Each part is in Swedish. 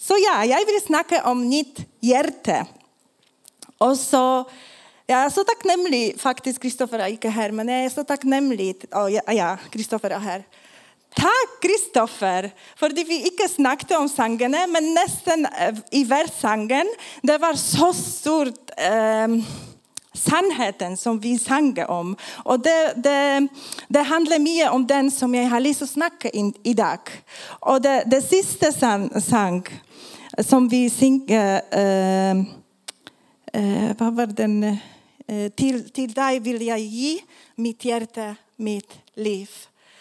Så ja, jag vill snacka om mitt hjärta. Och så, jag är så tacknämlig, faktiskt, Kristoffer är inte här, men jag är så tacknämlig. Oh, ja, Kristoffer är här. Tack Kristoffer, för att vi inte snackade om sångerna, men nästan eh, i världssången, det var så stort eh, sannheten som vi sang om. Och det, det, det handlar mer om den som jag har lust att snacka in idag. Och det, det sista sång som vi sjunger, eh, eh, eh, vad var den? Eh, till, till dig vill jag ge mitt hjärta, mitt liv.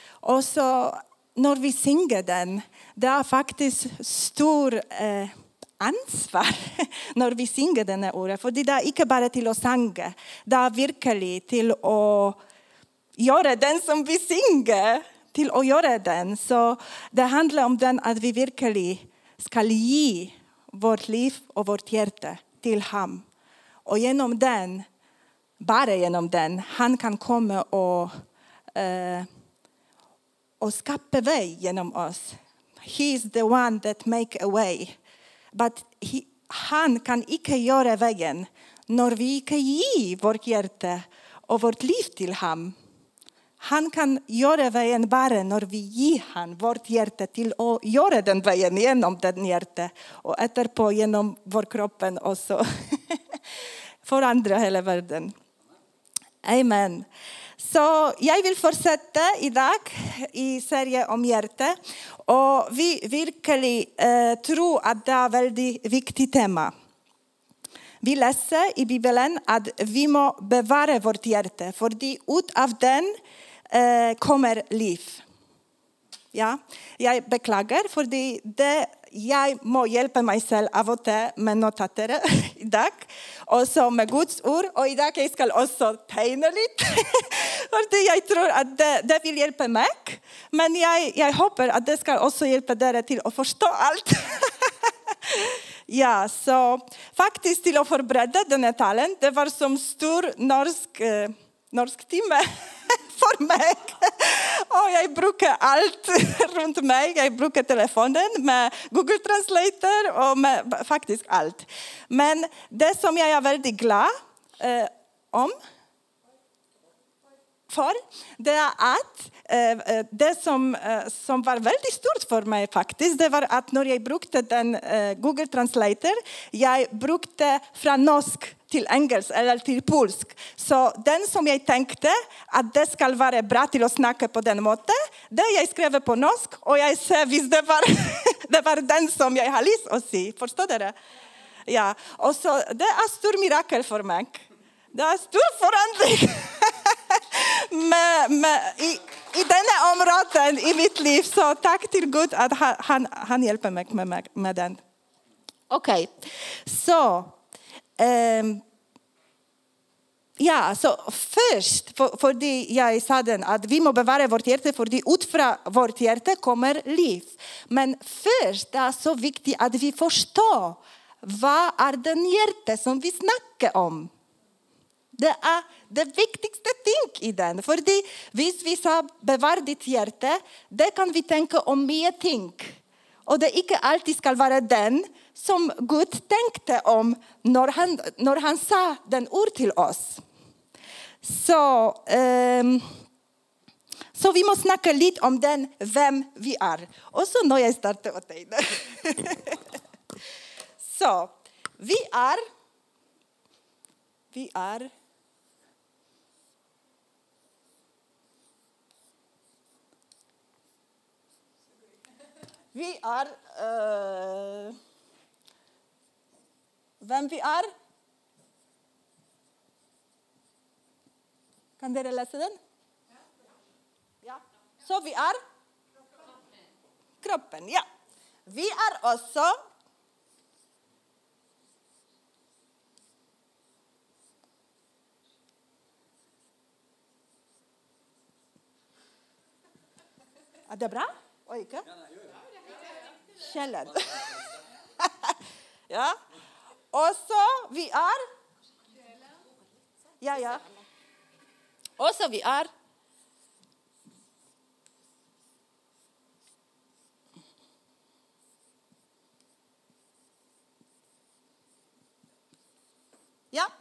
Och så när vi sjunger den, det är faktiskt stor eh, ansvar när vi sjunger den här ordet. För det är inte bara till att sjunga, det är verkligen till att göra den som vi sjunger, till att göra den. Så det handlar om den att vi verkligen ska ge vårt liv och vårt hjärta till honom. Och genom den, bara genom den, han kan komma och, eh, och skapa väg genom oss. He is the one that make a way. But he, han kan icke göra vägen när vi icke ger vårt hjärta och vårt liv till honom. Han kan göra vägen bara när vi ger han vårt hjärta till att göra den vägen genom den hjärta och efterpå genom vår kropp och så förändra hela världen. Amen. Så jag vill fortsätta idag i serien om hjärta. Och vi verkligen eh, tror att det är ett väldigt viktigt tema. Vi läser i Bibeln att vi må bevara vårt hjärta, för ut av den eh, kommer liv. Ja, jag beklagar, för det, jag må hjälpa mig själv av och till med notater idag. Och så med Guds ord. Och idag jag ska också tegna lite. för jag tror att det, det vill hjälpa mig. Men jag, jag hoppas att det ska också hjälpa er till att förstå allt. ja, så faktiskt till att förbereda den här talen, det var som stor norsk, eh, norsk timme för mig. Och jag brukar allt runt mig. Jag brukar telefonen med Google Translator och med faktiskt allt. Men det som jag är väldigt glad eh, om för, det är att eh, eh, det som, eh, som var väldigt stort för mig faktiskt, det var att när jag brukade den Google Translator, jag brukade från norsk till engelska eller till polsk. Så den som jag tänkte att det ska vara bra till att snacka på den måten, det jag skrev på norsk och jag ser visst det var, det var den som jag har lust att se. Förstår du det? Ja, och så det är stor mirakel för mig. Det är stor förändring. med, med, i, I denna områden i mitt liv, så tack till Gud att han, han hjälper mig med, med den. Okej, okay. så Um, ja, så först, för, för det jag sa den, att vi må bevara vårt hjärta, för det ut från vårt hjärta kommer liv. Men först det är så viktigt att vi förstår vad är den hjärta som vi snackar om. Det är det viktigaste ting i den. För visst vi sa bevar ditt hjärta, det kan vi tänka om mer ting. Och det icke alltid ska vara den som Gud tänkte om när han, när han sa den ord till oss. Så, um, så vi måste snacka lite om den, vem vi är. Och så när jag startar åt dig. så, vi är... Vi är Vi är uh, vem vi är. Kan dere läsa den? Ja. Så vi är? Kroppen, ja. Vi är också Är det bra? Oj, Källan. ja. Och så vi är... Ja, ja. Och så vi är... Ja.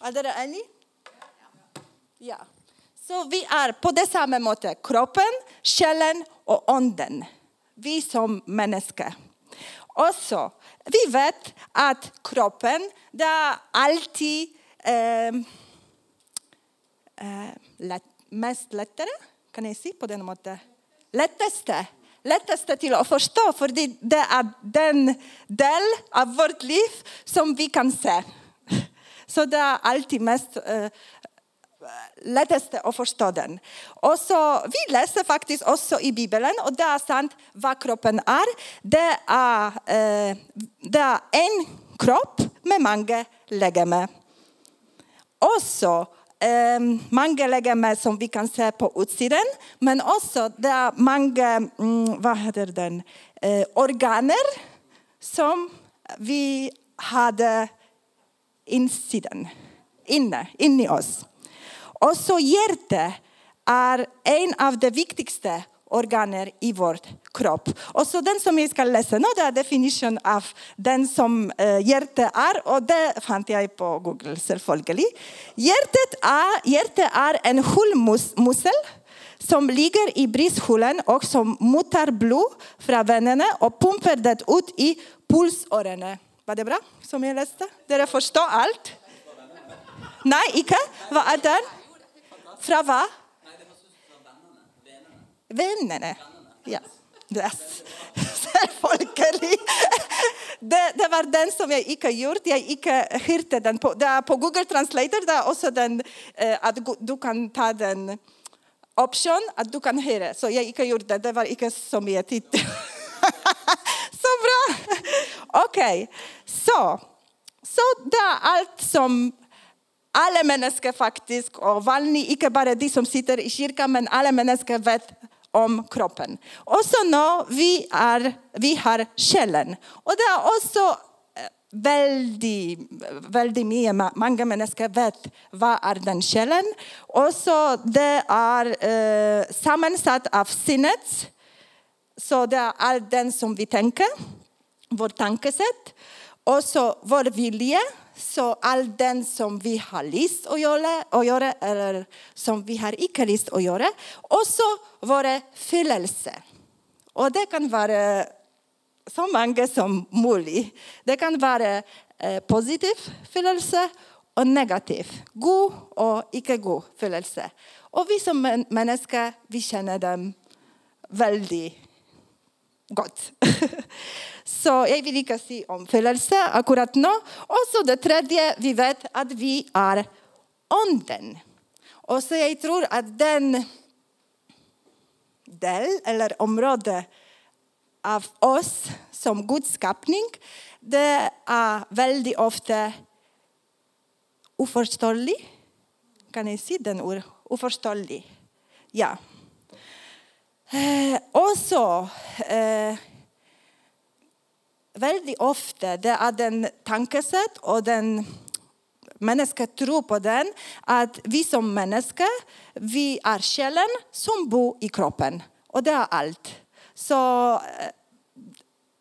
Är ni enige? Ja. Så vi är på det samma måte kroppen, sjelen och anden. Vi som människor. Och så, vi vet att kroppen, det är alltid eh, eh, lätt, mest lättare, kan ni se på den måten? Lättaste, lättaste till att förstå, för det, det är den del av vårt liv som vi kan se. Så det är alltid mest eh, lättaste att förstå den. Och så, vi läser faktiskt också i Bibeln, och det är sant vad kroppen är. Det är, eh, det är en kropp med många legeme. Och så eh, många legeme som vi kan se på utsidan, men också det är många, mm, vad heter den, eh, organer som vi hade insidan, inne, inne i oss. Och så hjärtat är en av de viktigaste organer i vår kropp. Och så den som jag ska läsa nu, det är definition av den som eh, hjärtat är, och det fann jag på Google självföljligt. Hjärtat är, hjärtat är en hullmuskel som ligger i brösthålan och som mutar blod från venerna och pumpar det ut i pulsårene. Var det bra som jag läste? Dere förstår allt? Nej, icke? Vad är det? Från vad? Vännerna. Ja. Yes. Det, det var den som jag icke gjort. Jag icke hörde den. På, det är på Google Translator det är också den, att du kan ta den option att du kan höra. Så jag icke gjort det. Det var icke som jag tittade. Så bra! Okej, okay. så. Så det är allt som alla människor faktiskt, och vanligt, inte bara de som sitter i kyrkan, men alla människor vet om kroppen. Och så nu, vi, är, vi har själen. Och det är också eh, väldigt, väldigt mycket, många människor vet vad är den själen. Och så det är eh, sammansatt av sinnet. Så det är allt den som vi tänker, vårt tankesätt. Och så vår vilja så all den som vi har lust att göra, att göra eller som vi har icke lust att göra. Och så våra fyllelse. Och det kan vara så många som möjligt. Det kan vara eh, positiv fyllelse och negativ. God och icke god fyllelse. Och vi som människor, vi känner dem väldigt gott. Så jag vill inte säga omfällelse akkurat nu. Och så det tredje, vi vet att vi är onden. Och så jag tror att den del eller område av oss som Guds skapning, det är väldigt ofta oförståelig. Kan ni se den ord? Oförståelig. Ja. Eh, och så eh, väldigt ofta det är den tankesätt och den människa tror på den, att vi som människor, vi är själen som bor i kroppen. Och det är allt. Så eh,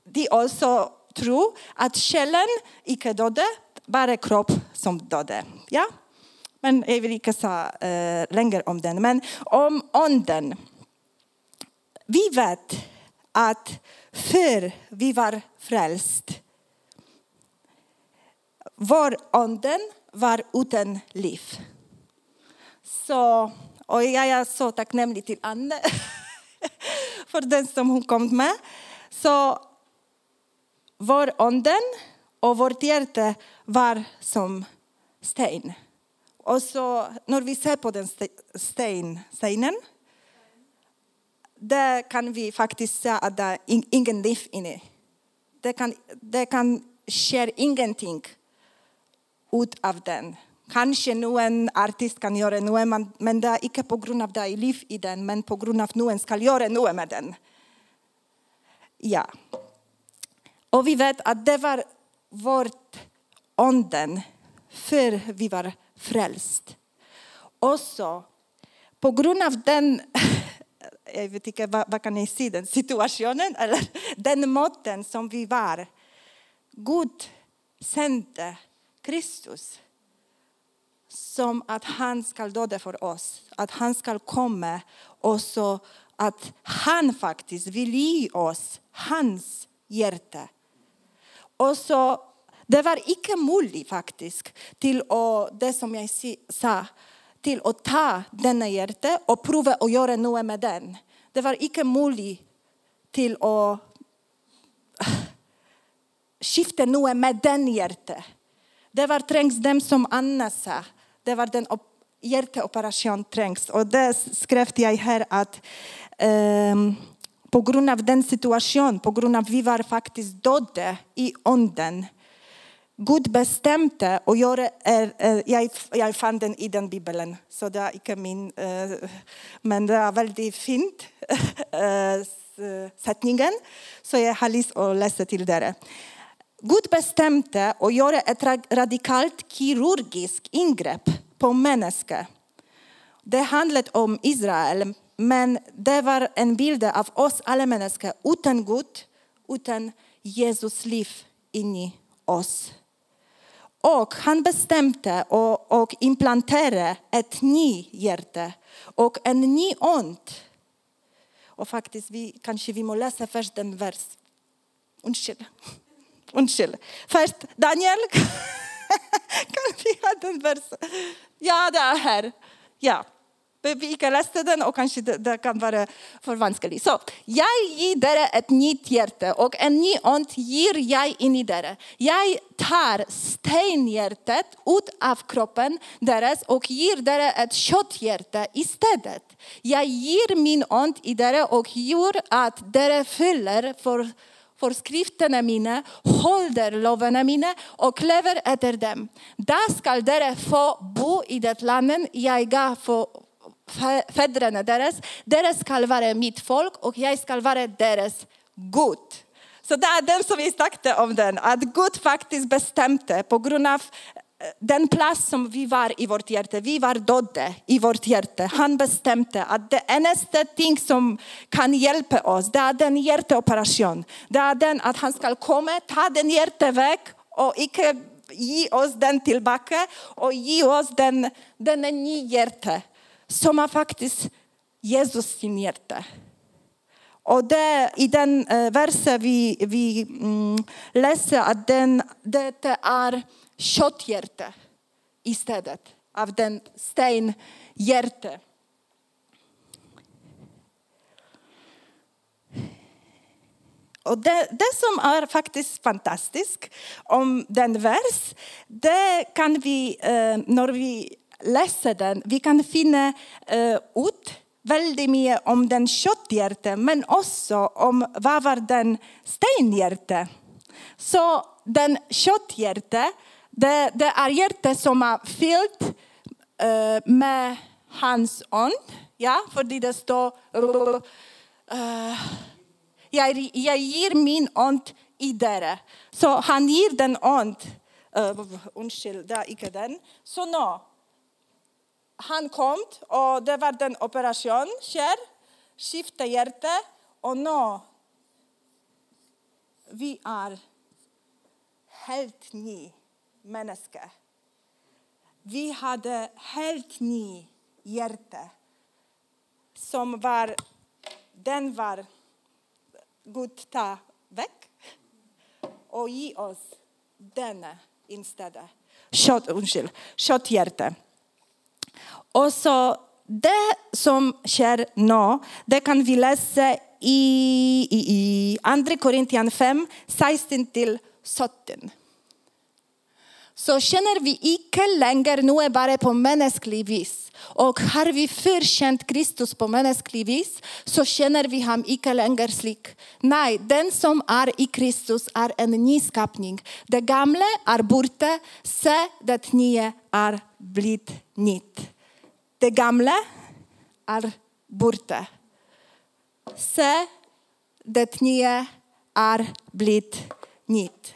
de också tror att själen icke döde, bara kropp som döde. Ja? Men jag vill inte säga eh, längre om den. Men om onden. Vi vet att för vi var frälst. Vår anden var utan liv. Så, och jag är så tacknämlig till Anne för den som hon kom med. Så vår anden och vårt hjärta var som sten. Och så när vi ser på den sten, stenen där kan vi faktiskt säga att det är ingen liv inne. Det kan, det kan ske ingenting ut av den. Kanske någon en artist kan göra något, men det är inte på grund av att det är liv i den, men på grund av att någon ska göra något med den. Ja. Och vi vet att det var vårt onden för vi var frälst. Och så på grund av den Eh, jag vet inte, vad, vad kan ni se, den situationen eller den måtten som vi var. Gud sände Kristus som att han ska döda för oss, att han ska komma och så att han faktiskt vill ge oss hans hjärta. Och så, det var icke möjligt faktiskt till och det som jag sa, till att ta denna hjärta och prova att göra något med den. Det var icke möjligt till att äh, skifta något med den hjärtat. Det var trängs dem som Anna sa. Det var den hjärteoperation trängs. Och det skrev jag här att um, på grund av den situationen, på grund av att vi var faktiskt döda i onden. Gud bestämde och jag, är, jag, jag fann den i den bibeln, så det är inte min, eh, men det är väldigt fint, eh, sättningen, så jag har läst och läser till det. Gud bestämde att göra ett radikalt kirurgiskt ingrepp på människor. Det handlade om Israel, men det var en bild av oss alla människor utan Gud, utan Jesus liv in i oss. Och han bestämde och, och implanterade ett nytt hjärta och en ny ond. Och faktiskt, vi, kanske vi må läsa först den vers. Undskyld. Undskyld. Först Daniel. kan vi ha den versen? Ja, det är här. Ja. Vi kan läsa den och kanske det, det kan vara för vanskligt. Så, jag ger er ett nytt hjärta och en ny ond ger jag in i er. Jag tar stenhjärtat ut av kroppen deras och ger er ett kötthjärta istället. Jag ger min ond i er och gör att dere fyller för föreskrifterna mina, håller loven mina och lever efter dem. Då skall dere få bo i det landet jag gav för fäderna deras. Deras skall vara mitt folk och jag skall vara deras Gud. Så det är den som vi snackade om den, att Gud faktiskt bestämde på grund av eh, den plats som vi var i vårt hjärta, vi var döda i vårt hjärta. Han bestämde att det enda ting som kan hjälpa oss, det är den hjärteoperation. Det är den att han ska komma, ta den hjärtat väg och icke ge oss den tillbaka och ge oss den, den nya hjärta som är faktiskt Jesus sin hjärta. Och det, i den eh, versen vi, vi mm, läser att den, det är kötthjärta istället av den stenhjärta. Och det, det, som är faktiskt fantastiskt om den vers, det kan vi, eh, när vi läser den, vi kan finna eh, ut väldigt mycket om den kötthjärte men också om vad var den stenhjärte. Så den kötthjärte, det, det är hjärte som är fyllt uh, med hans ond. Ja, för det står uh, jag, jag ger min ont i dere. Så han ger den ont. Uh, eh, undskyld, det är inte den. Så nu, han kom och det var den operation, sker, skifta hjärta och nu vi är helt ny människa. Vi hade helt ny hjärta som var, den var Gud ta väck och ge oss denna istället. Kött, undskyld, kötthjärta. Och så det som sker nu, det kan vi läsa i, i, i Andra Korintian 5, 16 till 17 så känner vi icke längre nu bara på mänsklig vis. Och har vi förkänt Kristus på mänsklig vis så känner vi honom icke längre slik. Nej, den som är i Kristus är en ny skapning. Det gamla är borta, se det nya är blivit nytt. Det gamla är borta. Se det nya är blivit nytt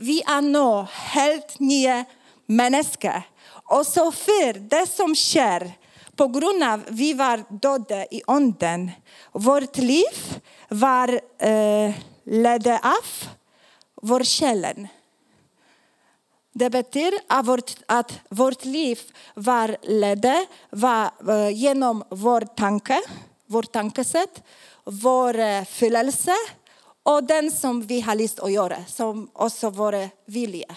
vi är nu helt nya människor. Och så för det som sker på grund av att vi var döda i onden, vårt liv var eh, ledda av vår själen. Det betyder att vårt, att vårt liv var ledde var, eh, genom vår tanke, vårt tankesätt, vår eh, fyllelse och den som vi har lust att göra, som också vår vilja.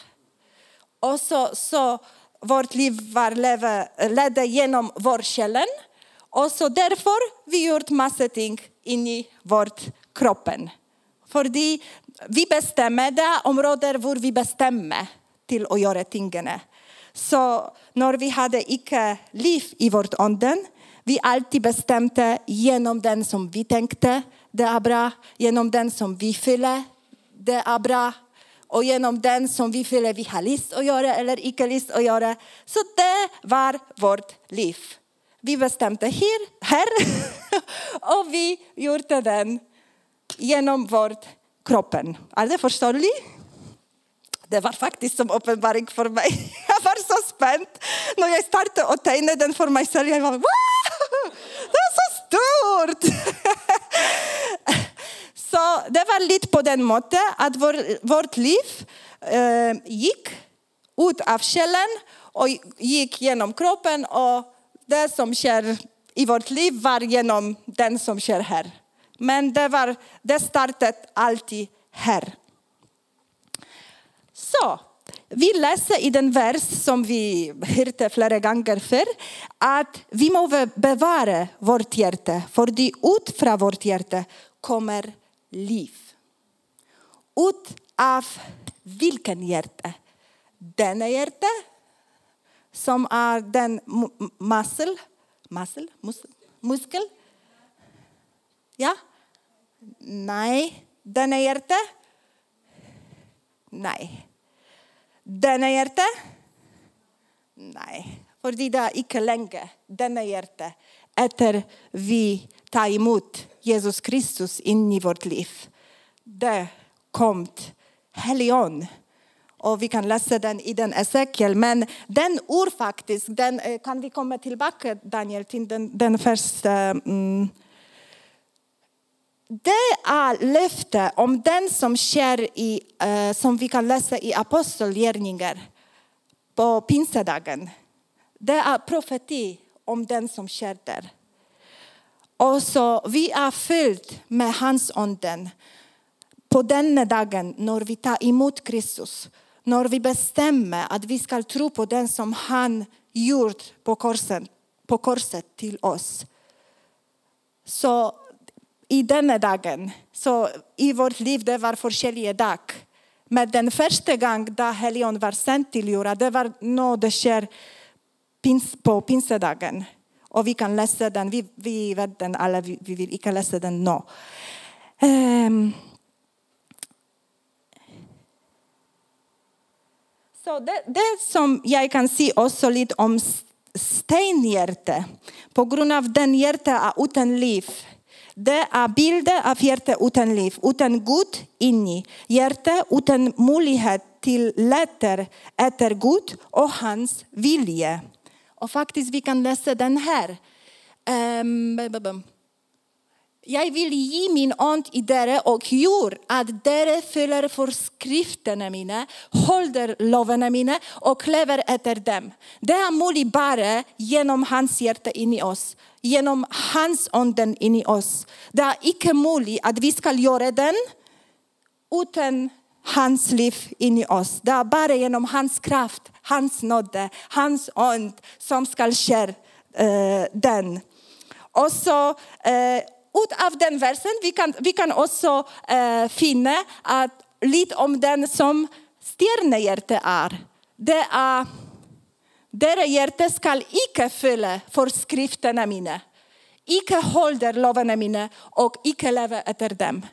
Och så, så vårt liv var ledet genom vår källen och så därför vi gjort massa ting in i vårt kroppen. För vi bestämmer det områden där vi bestämmer till att göra tingene. Så när vi hade icke liv i vårt anden, vi alltid bestämde genom den som vi tänkte, det är bra, genom den som vi fyllde, det är bra, och genom den som vi fyllde, vi har lust att göra eller icke lust att göra. Så det var vårt liv. Vi bestämde här, här och vi gjorde den genom vår kroppen. Är det förståeligt? Det var faktiskt som uppenbaring för mig. Jag var så spänd när jag startade och tegnade den för mig själv. Jag var wow, det är så stort! Så det var lite på den måten att vår, vårt liv eh, gick ut av källan och gick genom kroppen och det som sker i vårt liv var genom den som sker här. Men det, var, det startade alltid här. Så, vi läser i den vers som vi hörde flera gånger för att vi måste bevara vårt hjärta, för det ut från vårt hjärta kommer liv. Ut av vilken hjärta? Denna hjärta som är den muskel, muskel, muskel? Ja? Nej. Denna hjärta? Nej denne hjärta? Nej. För det är icke länge denne hjärta etter vi tar emot Jesus Kristus in i vårt liv. Det kom Hellig Ånd. Og vi kan läsa den i den Esekiel. Men den ord faktisk den, eh, kan vi komma tillbaka Daniel til den, den første mm, det är löfte om den som sker i, eh, som vi kan läsa i apostelgärningar på pinsedagen. Det är profeti om den som sker där. Och så vi är fyllt med hans anden på denna dagen när vi tar emot Kristus. När vi bestämmer att vi ska tro på den som han gjort på korset, på korset till oss. Så i denna dagen, så i vårt liv det var olika dag. Men den första gången då helion var sänd till jorden, det var när det sker på pinsedagen. Och vi kan läsa den, vi, vi vet den alla, vi, vi vill inte läsa den nu. Um, ehm. så det, det som jag kan säga också lite om stenhjärta, på grund av den hjärta är utan liv. Det är bilder av hjärta utan liv, utan Gud inni. Hjärta utan möjlighet till lätter efter Gud och hans vilja. Och faktiskt vi kan läsa den här. Um, jag vill ge min ont i dere och gör att dere följer föreskrifterna mina, håller loven mina och lever efter dem. Det är möjligt bara genom hans hjärta in i oss, genom hans anden in i oss. Det är icke möjligt att vi ska göra den utan hans liv in i oss. Det är bara genom hans kraft, hans nåde, hans ond som ska ske uh, eh, den. Och så eh, ut av den versen vi kan vi kan också uh, finna att lite om den som stjärnehjärte är. Det är deras hjärta ska icke fylla föreskrifterna mina, icke hålla loven mina och icke leva efter dem.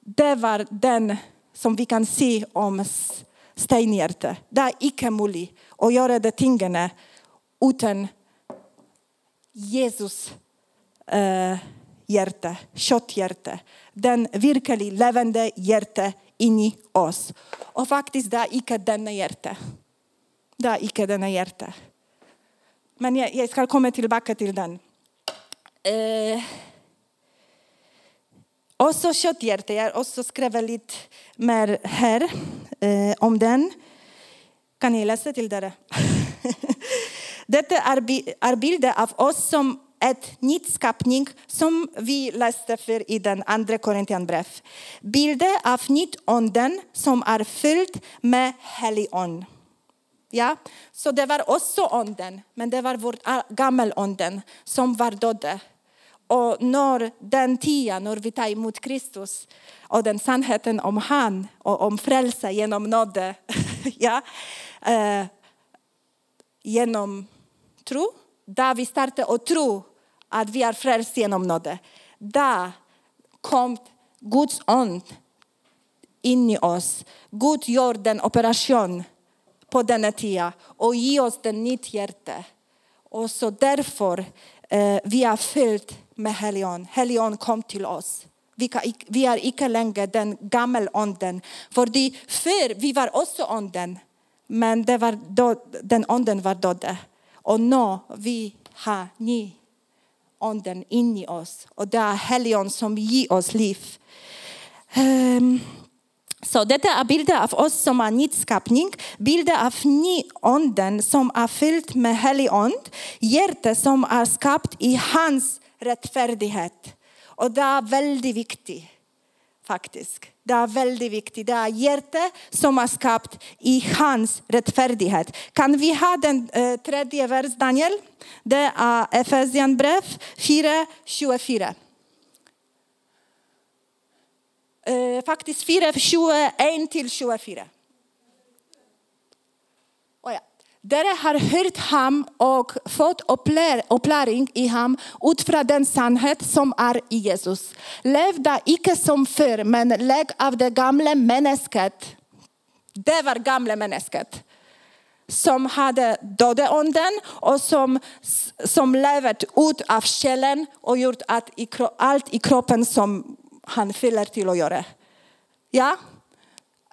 Det var den som vi kan se om stenhjärta. Det är icke möjligt att göra de tingen utan Jesus uh, hjärta, kötthjärta. Den verkligt levande hjärta in i oss. Och faktiskt, det är icke denna hjärta. Det är icke denna hjärta. Men jag, jag ska komma tillbaka till den. Eh. och så kötthjärta, jag har också skrivit lite mer här eh, om den. Kan ni läsa till det? Detta är bilder av oss som ett nytt skapning som vi läste för i den andra Korintianbrev. Bilder av nytt onden som är fylld med helig ond. Ja, så det var också onden, men det var vår gammelonden som var död. Och när den tiden, när vi tar emot Kristus och den sannheten om han och om frälsa genom nåde, ja, eh, genom tro, där vi startar och tro att vi är frälst genom nåde, där kom Guds ond in i oss. Gud gjorde en operation på denna tiden och ge oss den nytt hjärta. Och så därför eh, vi är fyllt med helion. Helion kom till oss. Vi, kan, vi är icke längre den gamla onden. För förr vi var också onden, men det var då, den onden var död. Och nu vi har ny anden in i oss. Och det är helgon som ger oss liv. Um, så detta är bilder av oss som är nyskapning, bilder av nyonden som är fylld med helig ond, hjärte som är skapat i hans rättfärdighet. Och det är väldigt viktigt faktiskt. Det är väldigt viktigt. Det är hjärtat som är skapat i hans rättfärdighet. Kan vi ha den eh, tredje vers, Daniel? Det är Efesianbrev 4, 24. Eh, faktiskt 4, 21 till 24. Oh ja. Dere har hört ham och fått upplärning i ham utifrån den sannhet som är i Jesus. Lev där icke som förr, men lägg av det gamla människet. Det var gamla människet som hade dödeonden och som, som levat ut av själen och gjort allt i kroppen som han fyller till att göra. Ja?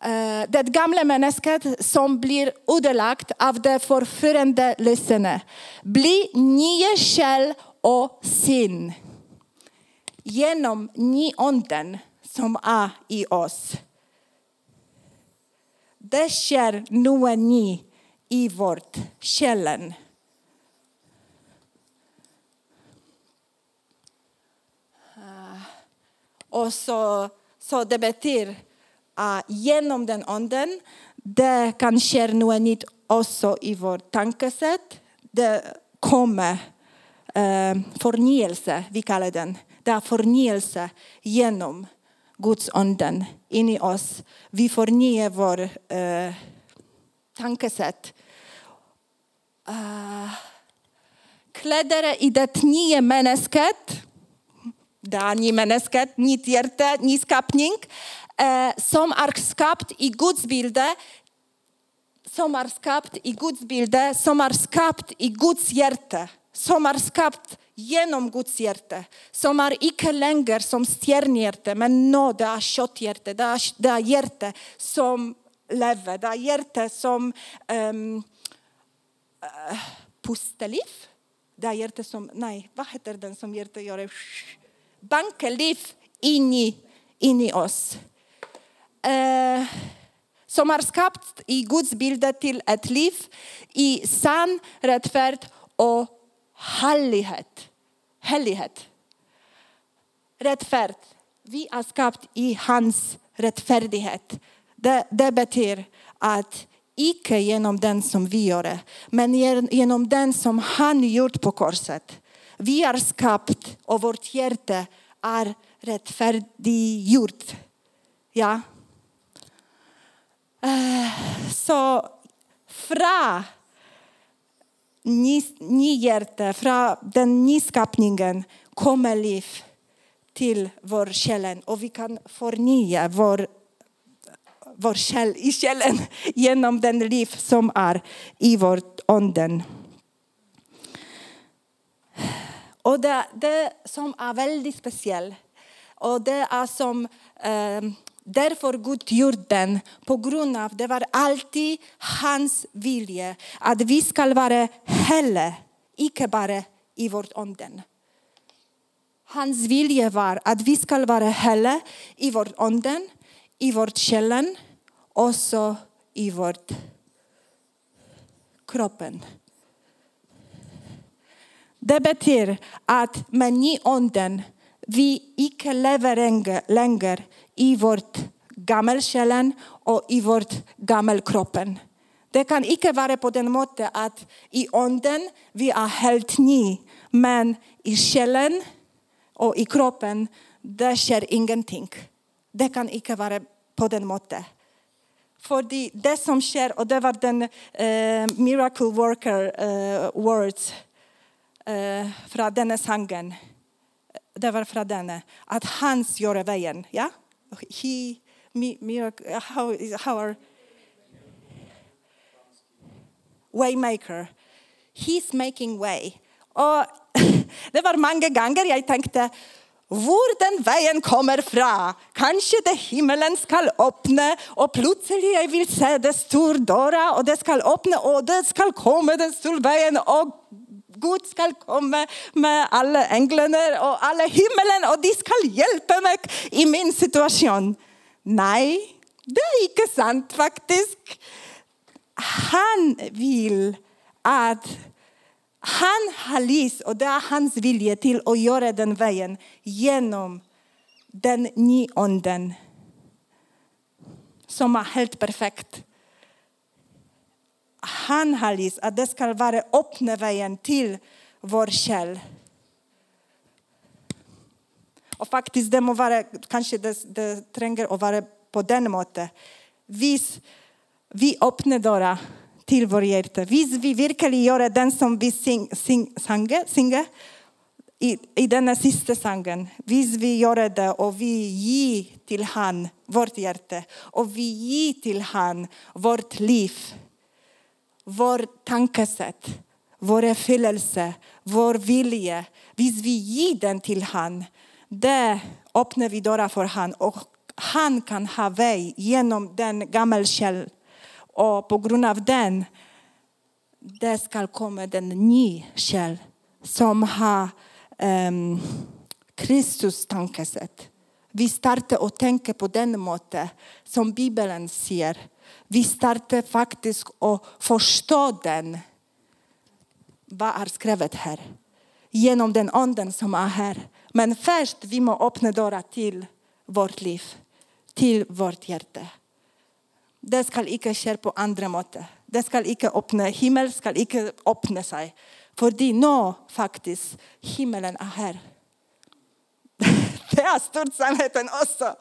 Eh, det gamla människan som blir ödelagt av det förförande lyssnet blir nya själ och sin genom nyonden som är i oss. Det sker nu ny i vårt själen. Eh, och så, så det betyder Eh, genom den anden det kan ske något nytt också i vårt tankesätt. Det kommer eh, förnyelse, vi kallar den. Det är förnyelse genom Guds anden in i oss. Vi förnyar vårt eh, tankesätt. Eh, uh, kläder i det nya människat Det nya människat, nytt hjärta, ny skapning, Eh, som är skapt i Guds bilde som är skapt i Guds bilde, som är skapt i Guds hjärta, som är skapt genom Guds hjärta, som är icke längre som stjärnhjärta, men nå, det är kötthjärta, det är, det är hjärta som lever, det är hjärta som ehm, eh, um, uh, pusteliv. Det är hjärta som, nej, vad heter den som hjärta gör? bankeliv in i, in i oss. Eh, som har skapat i Guds bilder till ett liv i sann rättfärd och härlighet. Härlighet. Rättfärd. Vi är skapade i hans rättfärdighet. Det, det betyder att icke genom den som vi gör men genom den som han gjort på korset. Vi är skapt och vårt hjärta är rättfärdiggjort. Ja. Så från ny hjärta, från den nyskapningen kommer liv till vår själ och vi kan förnya vår, vår själ i själen genom den liv som är i vårt onden. Och det, det som är väldigt speciellt, och det är som eh, därför Gud gjorde den, på grund av det var alltid hans vilja att vi ska vara hela, icke bara i vårt onden. Hans vilja var att vi ska vara hela i vårt onden, i vårt själen och så i vårt kroppen. Det betyder att med ny onden vi icke lever längre i vårt gammelsjälen och i vårt gammelkroppen. Det kan icke vara på den måten att i onden vi är helt ny, men i själen och i kroppen det sker ingenting. Det kan icke vara på den måten. För det, det som sker, och det var den uh, miracle worker uh, words eh, uh, från denna sången. Det var från denna, att hans gör vägen. Ja? He, miracle, how, how are, Waymaker. He's making way. Och det var många gånger jag tänkte, var den vägen kommer fra. Kanske det himmelen ska öppna och plötsligt jag vill se det stor dörra och det ska öppna och det ska komma den stora vägen och Gud ska komma med alla änglarna och alla himmelen och de ska hjälpa mig i min situation. Nej, det är inte sant faktiskt. Han vill att han har lys och det är hans vilja till att göra den vägen genom den nyonden som är helt perfekt. Han har lyst, att det ska vara öppna vägen till vår själ. Och faktiskt, det må vara, kanske det, det tränger att vara på den måten. Vis, vi öppnar dörrar till vårt hjärta. Vis vi verkligen gör den som vi sing, sing, sange, singer i, i denna sista sången. Vis vi gör det och vi ger till han vårt hjärta och vi ger till han vårt liv, vårt tankesätt, vår fyllelse, vår vilja. Vis vi ger den till han, det öppnar vi dörrar för han och han kan ha väg genom den gamla och på grund av den det ska komma den nya käll som har um, Kristus tankesätt. Vi startar och tänka på den måte som Bibeln säger. Vi startar faktiskt att förstå den. Vad är skrivet här? Genom den anden som är här. Men först vi må öppna dörrar till vårt liv, till vårt hjärta. Det ska icke ske på andra måter. Det ska icke öppna, himmel ska inte öppna sig. För det nå faktiskt, himmelen är här. Det är stort sannheten också.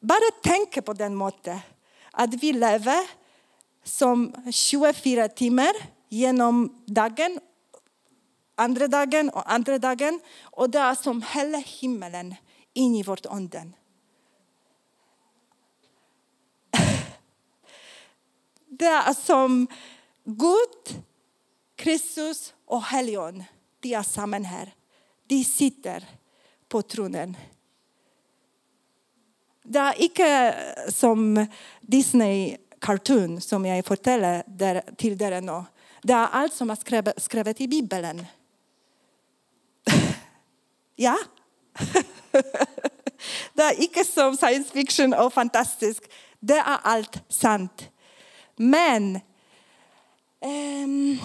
Bara tänk på den måten. Att vi lever som 24 timmar genom dagen, andra dagen och andra dagen. Och det är som hela himmelen in i vårt anden. Det är som Gud, Kristus och helgon. De är samman här. De sitter på tronen. Det är inte som Disney cartoon som jag fortäller där, till er nu. Det är allt som är skrivet i Bibeln. ja? det är inte som science fiction och fantastiskt. Det är allt sant. Men um,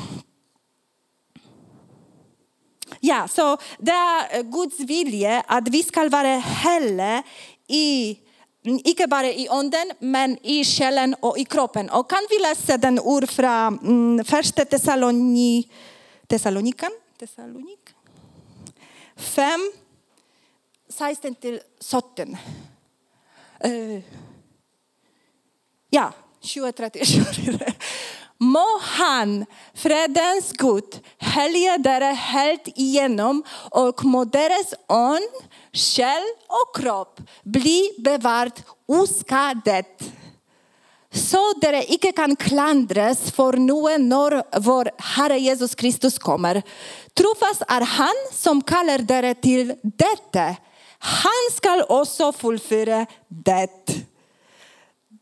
Ja, så det är Guds vilja att vi ska vara hela i Icke bara i ånden, men i själen och i kroppen. Och kan vi läsa den ord från mm, första Thessaloni, Thessalonikan? Thessalonik? 5, 16 till 17. Uh, eh, ja, 20 Må han, fredens Gud, helga dere helt igenom och må deras ånd, själ och kropp bli bevarat oskadet. Så dere icke kan klandras för något när vår Herre Jesus Kristus kommer. Trofast är han som kallar dere till detta. Han skall också fullföra det.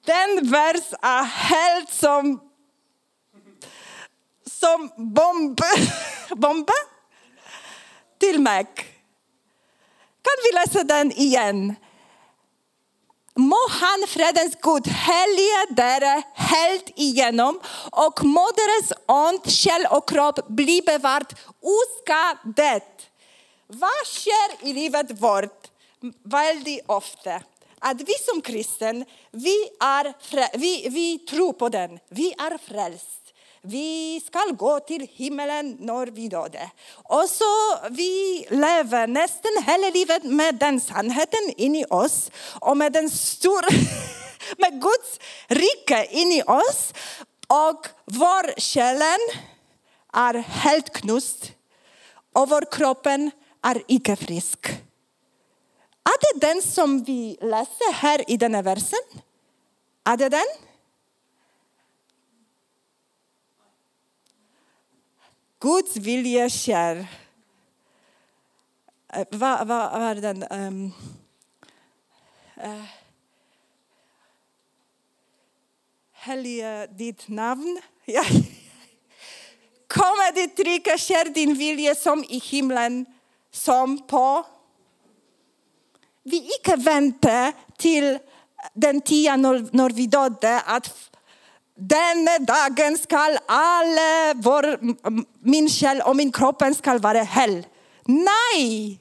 Den vers är helt som, som bomb, bomba till mig. Kan vi läsa den igen? Må han fredens Gud helge dere helt igenom och må deras ont, själ och kropp bli bevart oskadet. Vad sker i livet vårt väldigt ofta? Att vi som kristen, vi, är, vi, vi tror på den. Vi är frälst. Vi ska gå till himmelen när vi dör. Och så vi lever nästan hela livet med den sannheten in i oss och med den stor, med Guds rike in i oss. Och vår själen är helt knust och vår kroppen är icke frisk. Är det den som vi läser här i denna versen? Är det den? Guds vilja sker. Eh, vad va, var den? Um, uh, Helge ditt namn. Ja. Kommer ditt rike, sker din vilja som i himlen, som på... Vi icke väntar till den tiden när vi dödade att denna dagen skall alla vår, min själ och min kropp skall vara hel. Nej!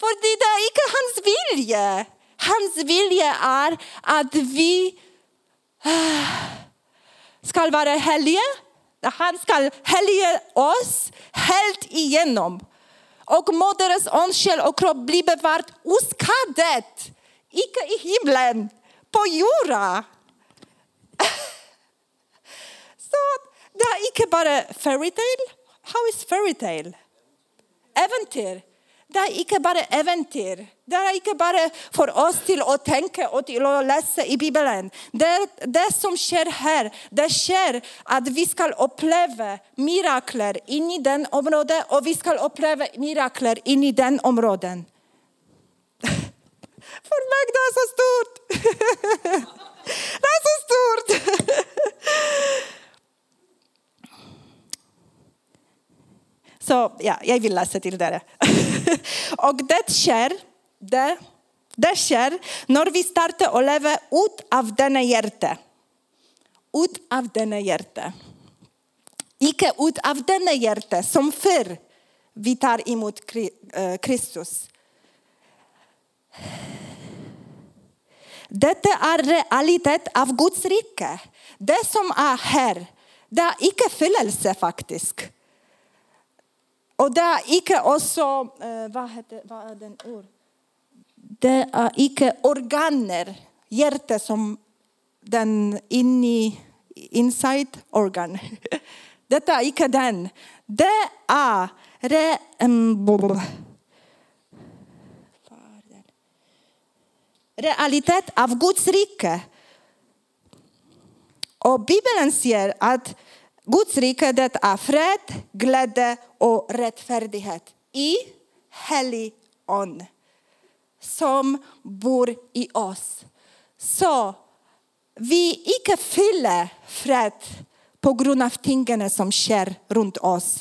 För det är inte hans vilja. Hans vilja är att vi äh, ska vara heliga. Han ska helga oss helt igenom. Och må deras själ och kropp bli bevarat oskadet. Icke i himlen, på jorden. Så det är inte bara fairytale. How is fairytale? Äventyr. Det är inte bara äventyr. Det är inte bara för oss til att tenke og til å läsa i Bibeln. Det, det som sker här, det sker att vi ska uppleva mirakler inni i den området och vi ska uppleva mirakler inni i den områden. för mig det er så stort. det är så stort. Så ja, jag vill läsa till det. och det sker, det, det sker när vi startar och lever ut av denna hjärta. Ut av denna hjärta. Icke ut av denna hjärta som förr vi tar emot eh, Kristus. Detta är realitet av Guds rike. Det som är här, det är icke fyllelse faktiskt. Och det är icke också, eh, vad, heter, vad är den ord? Det är icke organer, hjärta som den inni, inside organ. Detta är icke den. Det är re, um, realitet av Guds rike. Och Bibeln säger att Guds rike det är fred, glädje och rättfärdighet i helig ande som bor i oss. Så vi icke fyller fred på grund av tingen som sker runt oss.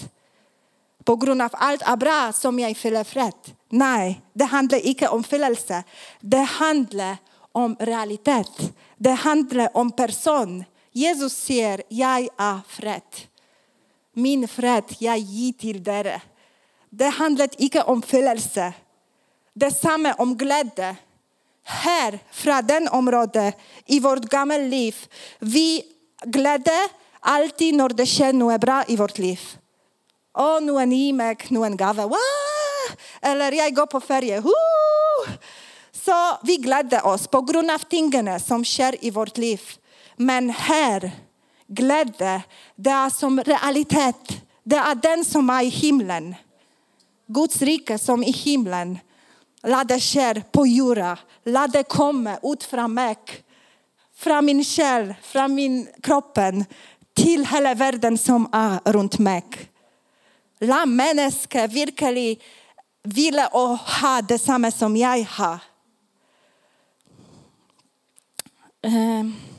På grund av allt är bra som jag fyller fred. Nej, det handlar icke om fyllelse. Det handlar om realitet. Det handlar om person. Jesus säger, jag är fred. Min fred jag ger till er. Det handlar inte om fyllelse. Detsamma om glädje. Här, från den området i vårt gamla liv, vi glädje alltid när det sker något bra i vårt liv. Åh, nu är imek, nu en gave. Wow! Eller jag går på ferie. Woo! Så vi glädjer oss på grund av tingen som sker i vårt liv. Men här, glädje, det är som realitet. Det är den som är i himlen. Guds rike som i himlen. Låt det ske på jorden. Låt det komma ut från mig. Från min själ, från min kropp till hela världen som är runt mig. Låt människor verkligen vilja och ha detsamma som jag har. Um.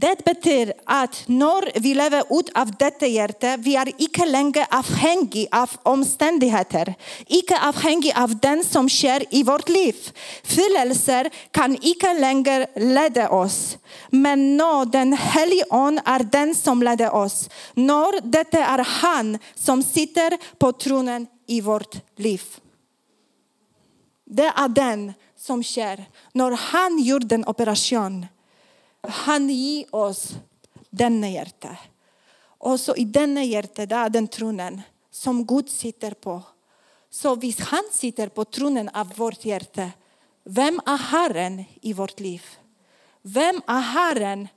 Det betyder att när vi lever ut av detta hjärta, vi är icke längre avhängiga av omständigheter, icke avhängiga av den som sker i vårt liv. Fyllelser kan icke längre leda oss, men när den helige Ande är den som leder oss, när detta är han som sitter på tronen i vårt liv. Det är den som sker när han gjorde den operation han ger oss denna hjärta. Och så i denna hjärta, där är den tronen som Gud sitter på. Så visst han sitter på tronen av vårt hjärta, vem är Herren i vårt liv? Vem är Herren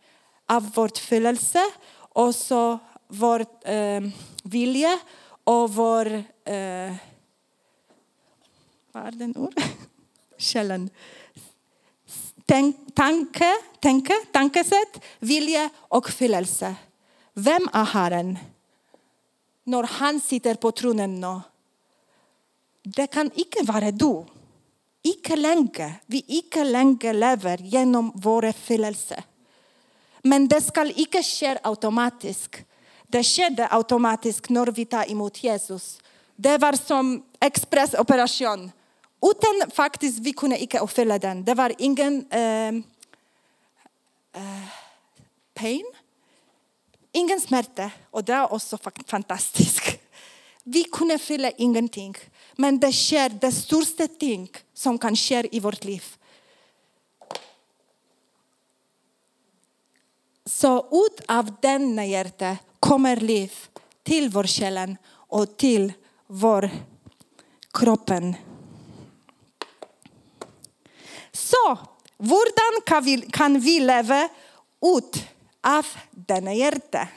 av vårt födelse och så vår eh, vilja och vår... Eh, vad är den ord? Källan tanke, tanke, tankesätt, vilja och fyllelse. Vem är Herren? När han sitter på tronen nu. Det kan icke vara du. Icke länge. Vi icke länge lever genom vår fyllelse. Men det ska icke ske automatiskt. Det skedde automatiskt när vi tar emot Jesus. Det var som expressoperation. Utan faktiskt, vi kunde inte uppfylla den. Det var ingen eh, eh, pain, ingen smärta. Och det är också fantastiskt. Vi kunde fylla ingenting. Men det sker det största ting som kan ske i vårt liv. Så ut av denna hjärta kommer liv till vår själ och till vår kroppen. Så, hur kan vi, kan vi leva ut av denna hjärta?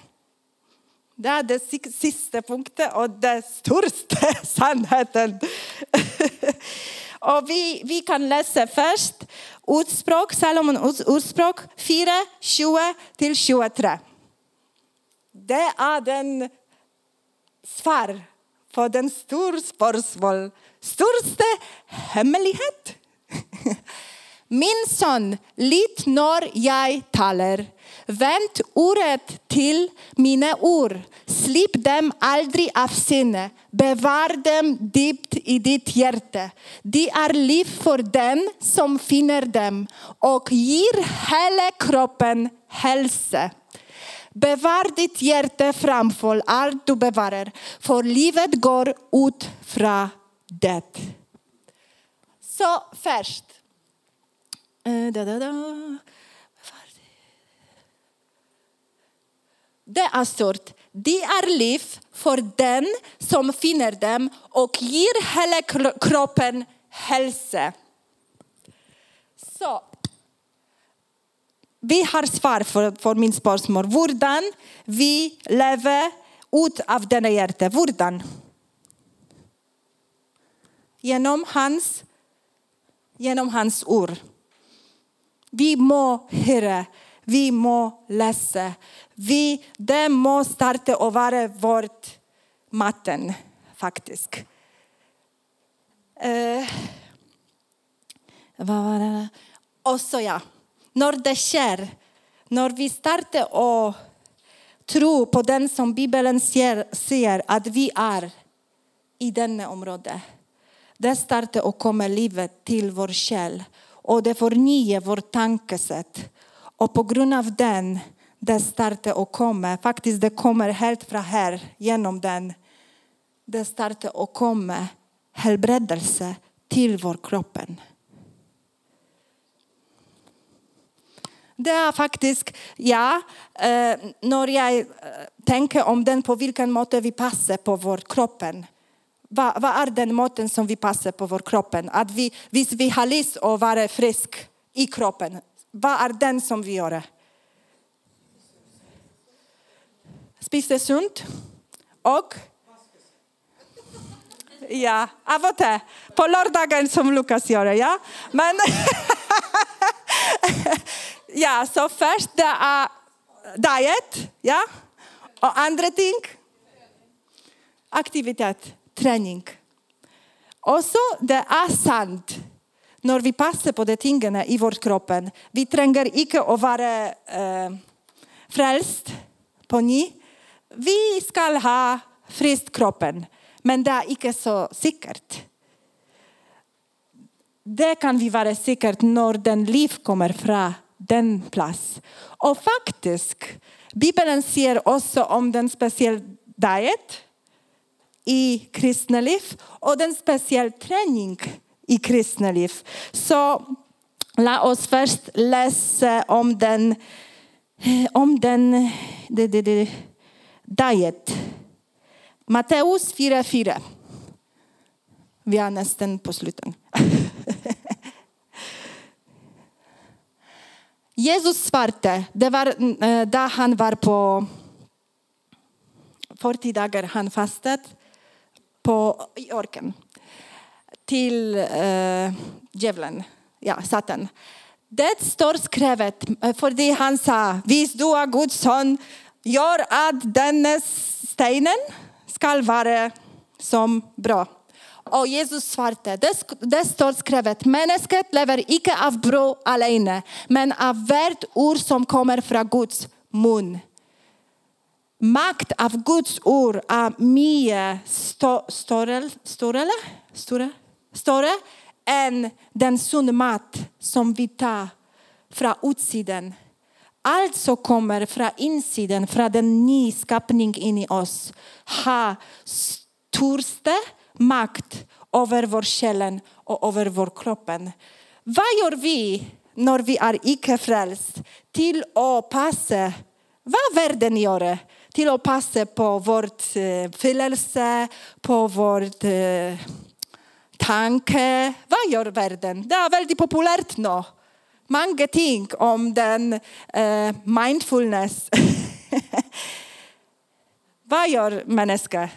Det är den sista punkten och den största sannheten. och vi, vi kan läsa först ordspråk, Salomon ordspråk 4, 20 till 23. Det är den svar på den stora spörsmål, största hemlighet. Min son, lyd när jag talar. Vänd ordet till mina ord. Slip dem aldrig av sinne. Bevar dem djupt i ditt hjärta. De är liv för den som finner dem och ger hela kroppen hälsa. Bevar ditt hjärta framför allt du bevarar, för livet går ut från det. Så först, Eh, da, da, da. Det är stort. Det är liv för den som finner dem och ger hela kroppen hälsa. Så. Vi har svar för, för min spörsmål. Hur vi lever ut av denna hjärta. Hur? Genom hans, genom hans ord. Vi må höra, vi må läsa. Vi, det må starta och vara vårt maten, faktiskt. Uh, eh, var det? Och så ja, när det sker, när vi startar och tro på den som Bibeln säger att vi är i denna område. Det startar och kommer livet till vår själ och det förnyar vårt tankesätt. Och på grund av den, det startar och kommer, faktiskt det kommer helt från här genom den, det startar och kommer helbredelse till vår kroppen. Det är faktiskt, ja, eh, när jag eh, tänker om den på vilken måte vi passar på vår kroppen vad, vad, är den maten som vi passar på vår kropp? Att vi, visst vi har lust att vara frisk i kroppen. Vad är den som vi gör? Spisa sunt och Ja, av och till. På lördagen som Lukas gör, ja. Men ja, så först det är diet, ja. Och andra ting, aktivitet träning. Och så det är sant när vi passar på de tingarna i vår kropp. Vi tränger inte att vara eh, frälst på ni. Vi ska ha frisk kroppen, men det är inte så säkert. Det kan vi vara säkert när den liv kommer från den plats. Och faktiskt, Bibeln säger också om den speciella diet i kristna liv och den speciell träning i kristna liv. Så låt oss först läsa om den, om den de, de, de, diet. Matteus 4.4. Vi är nästan på slutet. Jesus svarte, det var eh, då han var på 40 dagar han fastat på, orken till eh, djävulen, ja, Satan. Det står skrivet, eh, för för han sa, visst du är Guds son, gör att denna stenen ska vara som bra. Och Jesus Svarte, det, det står skrivet, människan lever icke av bröd alene, men av varje ord som kommer från Guds mun. Makt av Guds ord är mycket större, större, större, större än den sunda mat som vi tar från utsidan. Allt som kommer från insidan, från den nya skapningen in i oss, har största makt över vår själ och över vår kropp. Vad gör vi när vi är icke frälst till att passa vad världen gör? Till att passa på vårt eh, fyllelse, på vårt eh, tanke. Vad gör världen? Det är väldigt populärt nu. Många ting om den eh, mindfulness. Vad gör människa?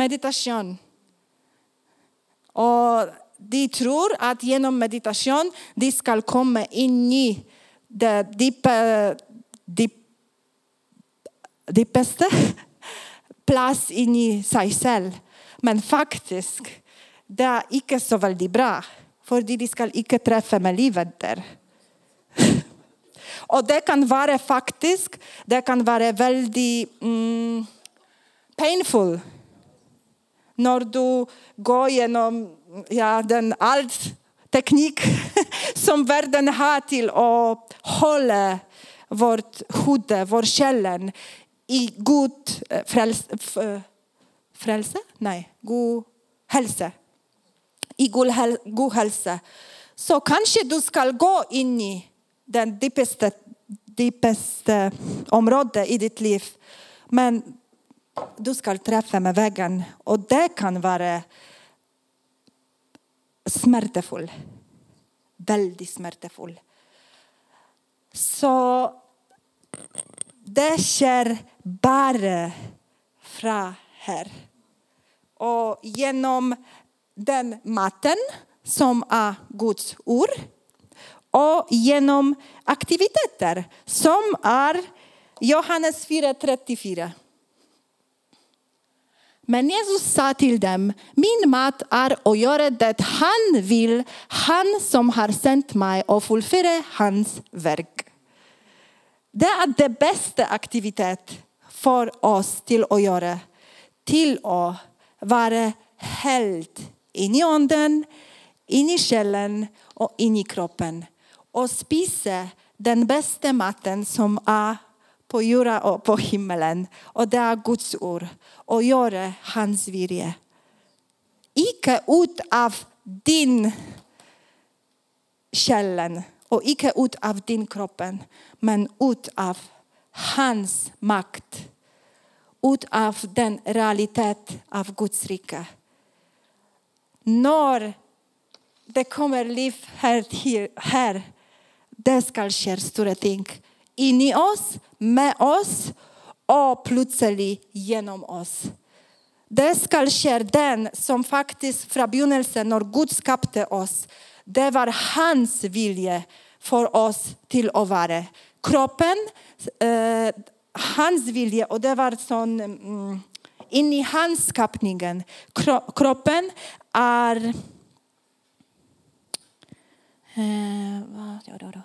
meditation. Och de tror att genom meditation de ska komma in i det djupa, de bästa plats in i sig själv. Men faktiskt, det är inte så väldigt bra. För de ska inte träffa med livet där. Och det kan vara faktiskt, det kan vara väldigt mm, painful när du går genom ja, den allt teknik som världen har till att hålla vårt huvud, vår själ i god eh, frälse. Eh, frälse? Nej, god hälsa. I god, god hälsa. Så kanske du ska gå in i den djupaste, djupaste området i ditt liv. Men du ska träffa med väggen och det kan vara smärtefullt. Väldigt smärtefullt. Så det sker bara från här. Och genom den maten som är Guds ord och genom aktiviteter som är Johannes 4.34. Men Jesus sa till dem, min mat är att göra det han vill, han som har sänt mig och fullföra hans verk. Det är den bästa aktivitet för oss till att göra, till att vara helt in i anden, in i själen och in i kroppen. Och spisa den bästa maten som är på jorden och på himmelen. Och det är Guds ord. Och göra hans vilja. Icke ut av din källen och icke ut av din kropp, men ut av hans makt. Ut av den realitet av Guds rike. När det kommer liv här, här det ska ske stora ting in i oss, med oss och plötsligt genom oss. Det ska ske den som faktiskt från begynnelsen när Gud skapade oss, det var hans vilja för oss till att vara. Kroppen, eh, hans vilja och det var sån mm, in i hans skapningen. Kroppen är eh,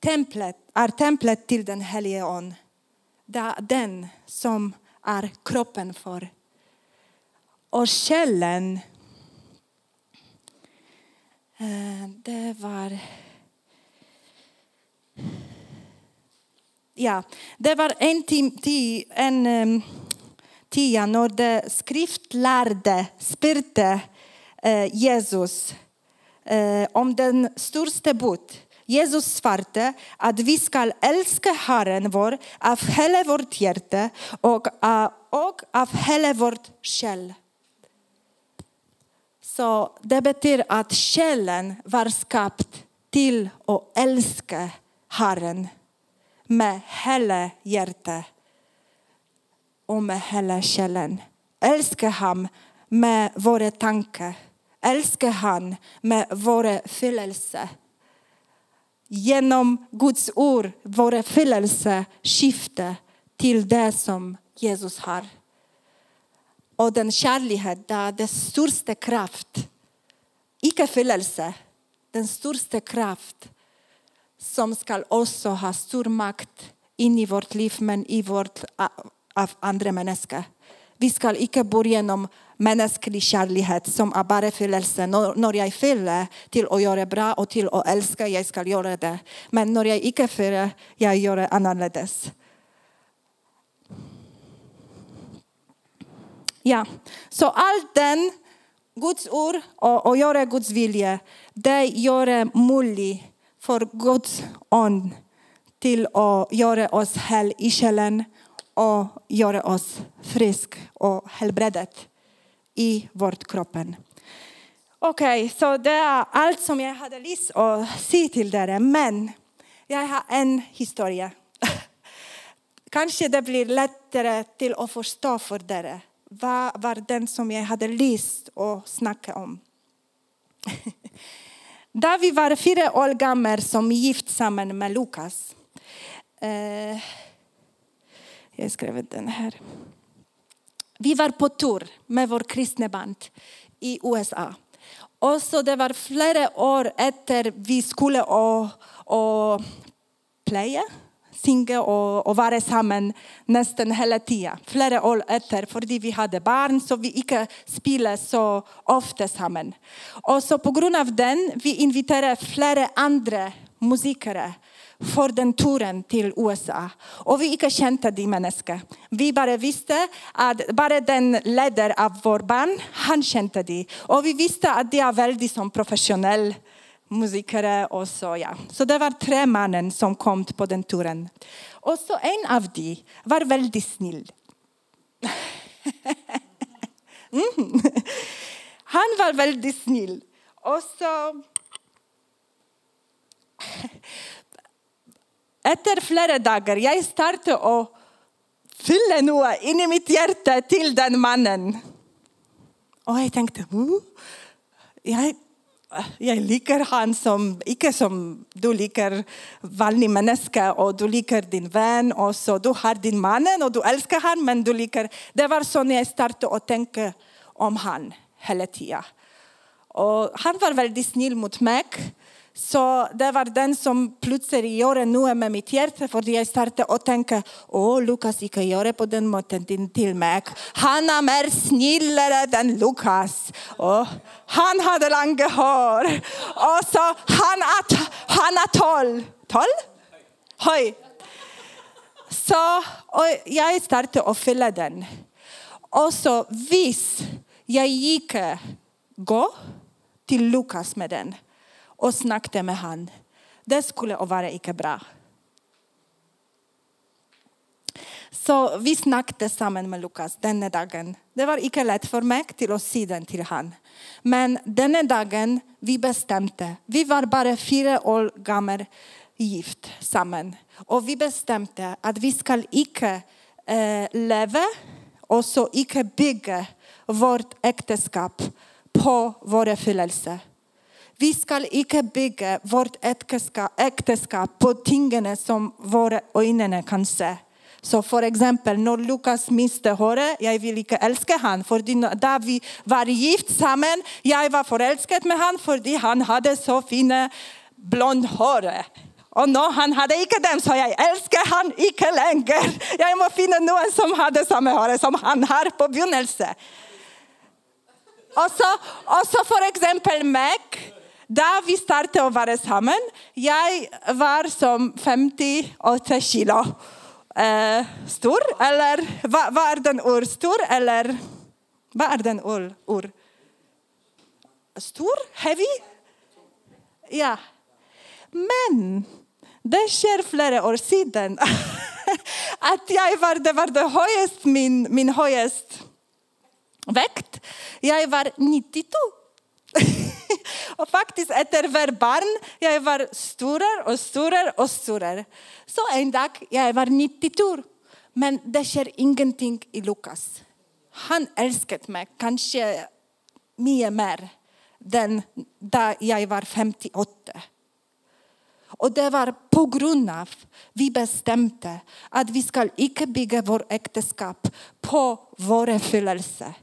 templet, är templet till den helige Ande. Det är den som är kroppen för. Och själen Eh, det var... Ja, det var en, tim, en um, tia när de skriftlärde spurte uh, eh, Jesus uh, om den största bud. Jesus Svarte att vi ska älska Herren vår av hela vårt hjärta och, uh, och av hela vårt själ. Så det betyder att själen var skapt till att älska Herren med hela hjärtat och med hela själen. Älska honom med våra tankar. Älska honom med våra fyllelse. Genom Guds ord, våra fyllelse skiftar till det som Jesus har. Och den kärleken, där är den största kraft. Icke fyllelse, den största kraft som ska också ha stor makt in i vårt liv men i vårt av andra människor. Vi ska icke börja genom mänsklig kärlek som är bara fyllelse. När jag fyller till att göra bra och till att älska, jag ska göra det. Men när jag icke fyller, jag gör det Ja, så allt den Guds ord och, och göra Guds vilja, det gör det möjligt för Guds ande till att göra oss hel i själen och göra oss frisk och helbredet i vårt kroppen. Okej, okay, så det är allt som jag hade lust att säga till er. Men jag har en historia. Kanske det blir lättare till att förstå för er. Vad var den som jag hade lust att snacka om? David vi var fyra år gamla som gift samman med Lukas. Eh, jag skrev den här. Vi var på tur med vår kristna band i USA. Och så det var flera år efter vi skulle och, och playa, sjunga och, och vara samman nästan hela tiden. Flera år efter, för vi hade barn så vi inte spelade så ofta samman. Och så på grund av den vi inviterade flera andra musiker för den turen till USA. Och vi inte kände de människor. Vi bara visste att bara den ledare av vår barn, han kände de. Och vi visste att de är väldigt som professionella musiker och så ja. Så det var tre mannen som kom på den turen. Och så en av dem var väldigt snäll. mm. Han var väldigt snäll. Och så efter flera dagar jag startade och fyllde något in i mitt hjärta till den mannen. Och jag tänkte, uh, jag, jag liker han som, inte som du liker vanlig människa och du liker din vän och så du har din man och du älskar han men du liker det var så när jag startade att tänka om han hela tiden. Och han var väldigt snäll mot mig så det var den som plötsligt gjorde nu med mitt hjärta för jag startade att tänka, åh Lukas inte göra på den måten till mig. Han är mer snällare än Lukas. Och han hade långa hår. Och så han är, han är tolv. Tolv? Höj. Så och jag startade och fylla den. Och så visst jag gick gå till Lukas med den och snackade med han. Det skulle vara inte bra. Så vi snackade samman med Lukas denna dagen. Det var inte lätt för mig till att se den till han. Men denna dagen vi bestämde, vi var bara fyra år gamla gift samman. Och vi bestämde att vi ska inte eh, leva och så icke bygga vårt äktenskap på våra fyllelser. Vi ska icke bygga vårt äktenskap på tingen som våra ögon kan se. Så för exempel när Lukas miste håret, jag vill inte älska han för då vi var gift samman, jag var förälskad med han för han hade så fina blond hår. Och när han hade inte dem så jag älskar han inte längre. Jag måste finna någon som hade samma hår som han har på begynnelsen. Och så, och så för exempel Meg där vi startade att vara samman, jag var som 58 kilo eh, stor, eller vad, va är den ur? Stor eller vad är den ur? ur? Stor? Heavy? Ja. Men det sker flera år sedan att jag var, det var det högst, min, min högst väkt. Jag var 92. och faktiskt efter var barn jag var större och större och större. Så en dag jag var 92. Men det sker ingenting i Lukas. Han älskade mig kanske mycket mer än då jag var 58. Och det var på grund av vi bestämde att vi ska icke bygga vårt äktenskap på vår uppfyllelse.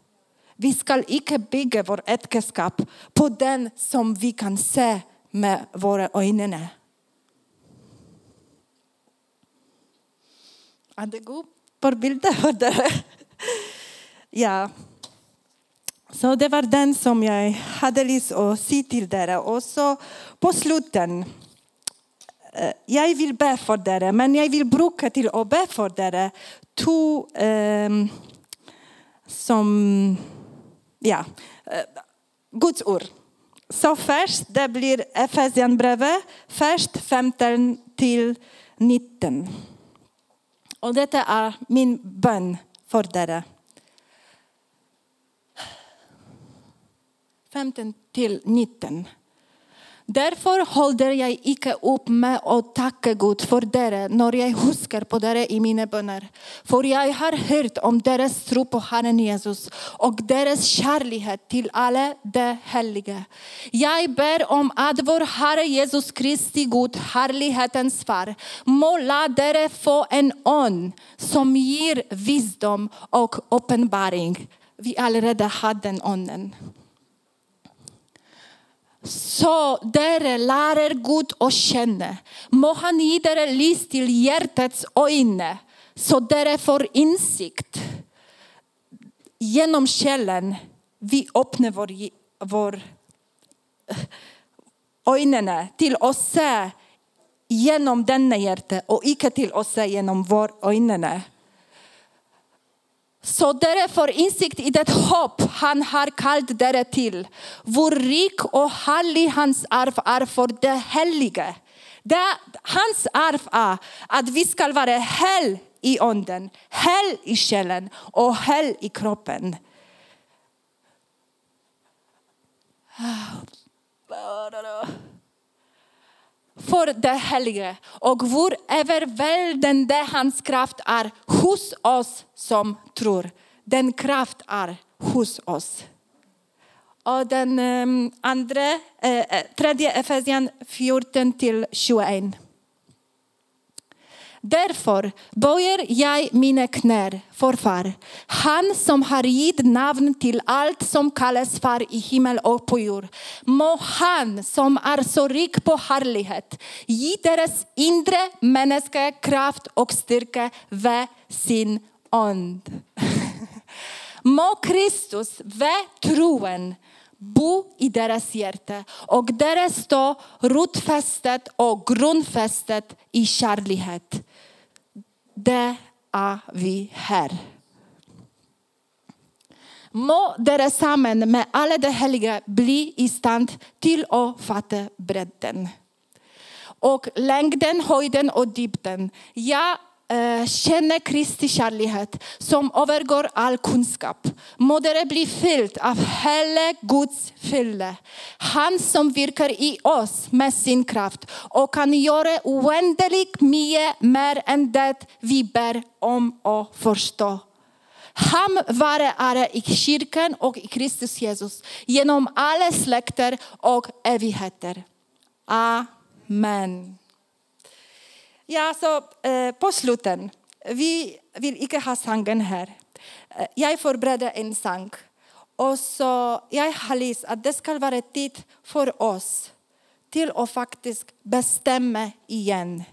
Vi ska icke bygga vårt äktenskap på den som vi kan se med våra ögon. Är det god på ja. Så det var den som jag hade lust att se till er. Och så på slutet. Eh, jag vill be för er, men jag vill bruka till att be för er två eh, som ja, eh, Guds ord. Så först, det blir Efesienbrevet, först 15 till 19. Och detta är min bön för er. 15 till 19. Därför håller jag icke upp med att tacka Gud för det när jag huskar på det i mina böner. För jag har hört om deras tro på Herren Jesus och deras kärlek till alla de heliga. Jag ber om att vår Herre Jesus Kristi Gud, härlighetens far, må låta dere få en on som ger visdom och uppenbaring. Vi allerede har den onnen så dere lärer Gud att känna. Må Han ge dere lys till hjärtats øyne, så dere får insikt genom källan vi öppnar vår, vår ögonen till å se genom denna hjärta och icke till oss se genom vår ögonen. Så dere får insikt i det hopp han har kallat dere till. Vår rik och härlig hans arv är för det heliga Det, hans arv är att vi ska vara hel i onden, hel i själen och hel i kroppen. Ah för det Helige och vår överväldigande hans kraft är hos oss som tror. Den kraft är hos oss. Och den ehm, andra, eh, eh, tredje Efesian 14 till 21. Därför böjer jag mina knän för far, han som har gett namn till allt som kallas far i himmel och på jord. Må han som är så rik på härlighet ge deras inre mänskliga kraft och styrka vid sin ond. Må Kristus vid troen bo i deras hjärta och deras stå rotfästet och grundfästet i kärlighet det är vi här. Må deras samman med alla de heliga bli i stand till att fatta bredden och längden, höjden och dybden. Ja, Eh, känner Kristi kärlighet som övergår all kunskap. Må det bli fyllt av hela Guds fylle. Han som virkar i oss med sin kraft och kan göra oändligt mycket mer än det vi ber om och förstå. Han vare ära i kyrkan och i Kristus Jesus genom alla släkter och evigheter. Amen. Ja, så eh, på slutet. Vi vill inte ha sången här. Eh, jag förbereder en sång. Och så jag har läst att det ska vara tid för oss till att faktiskt bestämma igen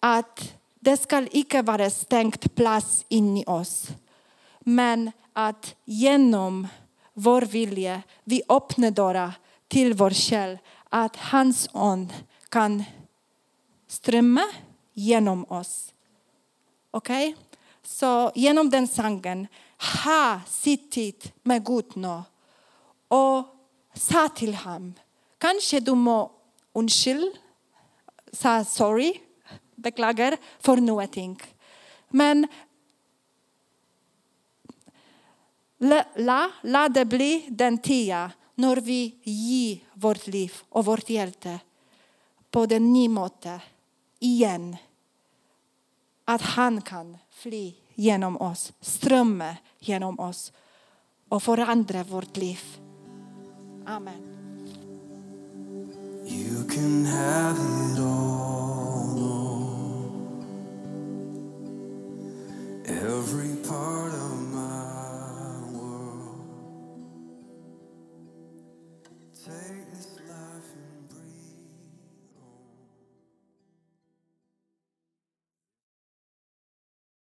att det ska icke vara stängt plats in i oss. Men att genom vår vilja vi öppnar dörrar till vår själ. Att hans ond kan strömma genom oss. Okej? Okay? Så genom den sången, ha sittit med Gud nu och sa till honom, kanske du må undskyld, sa sorry, beklagar för någonting. Men la, la det bli den tia när vi ger vårt liv och vårt hjärta på den nya måten igen. Att han kan fly genom oss, strömma genom oss och förändra vårt liv. Amen. You can have it all, Every part of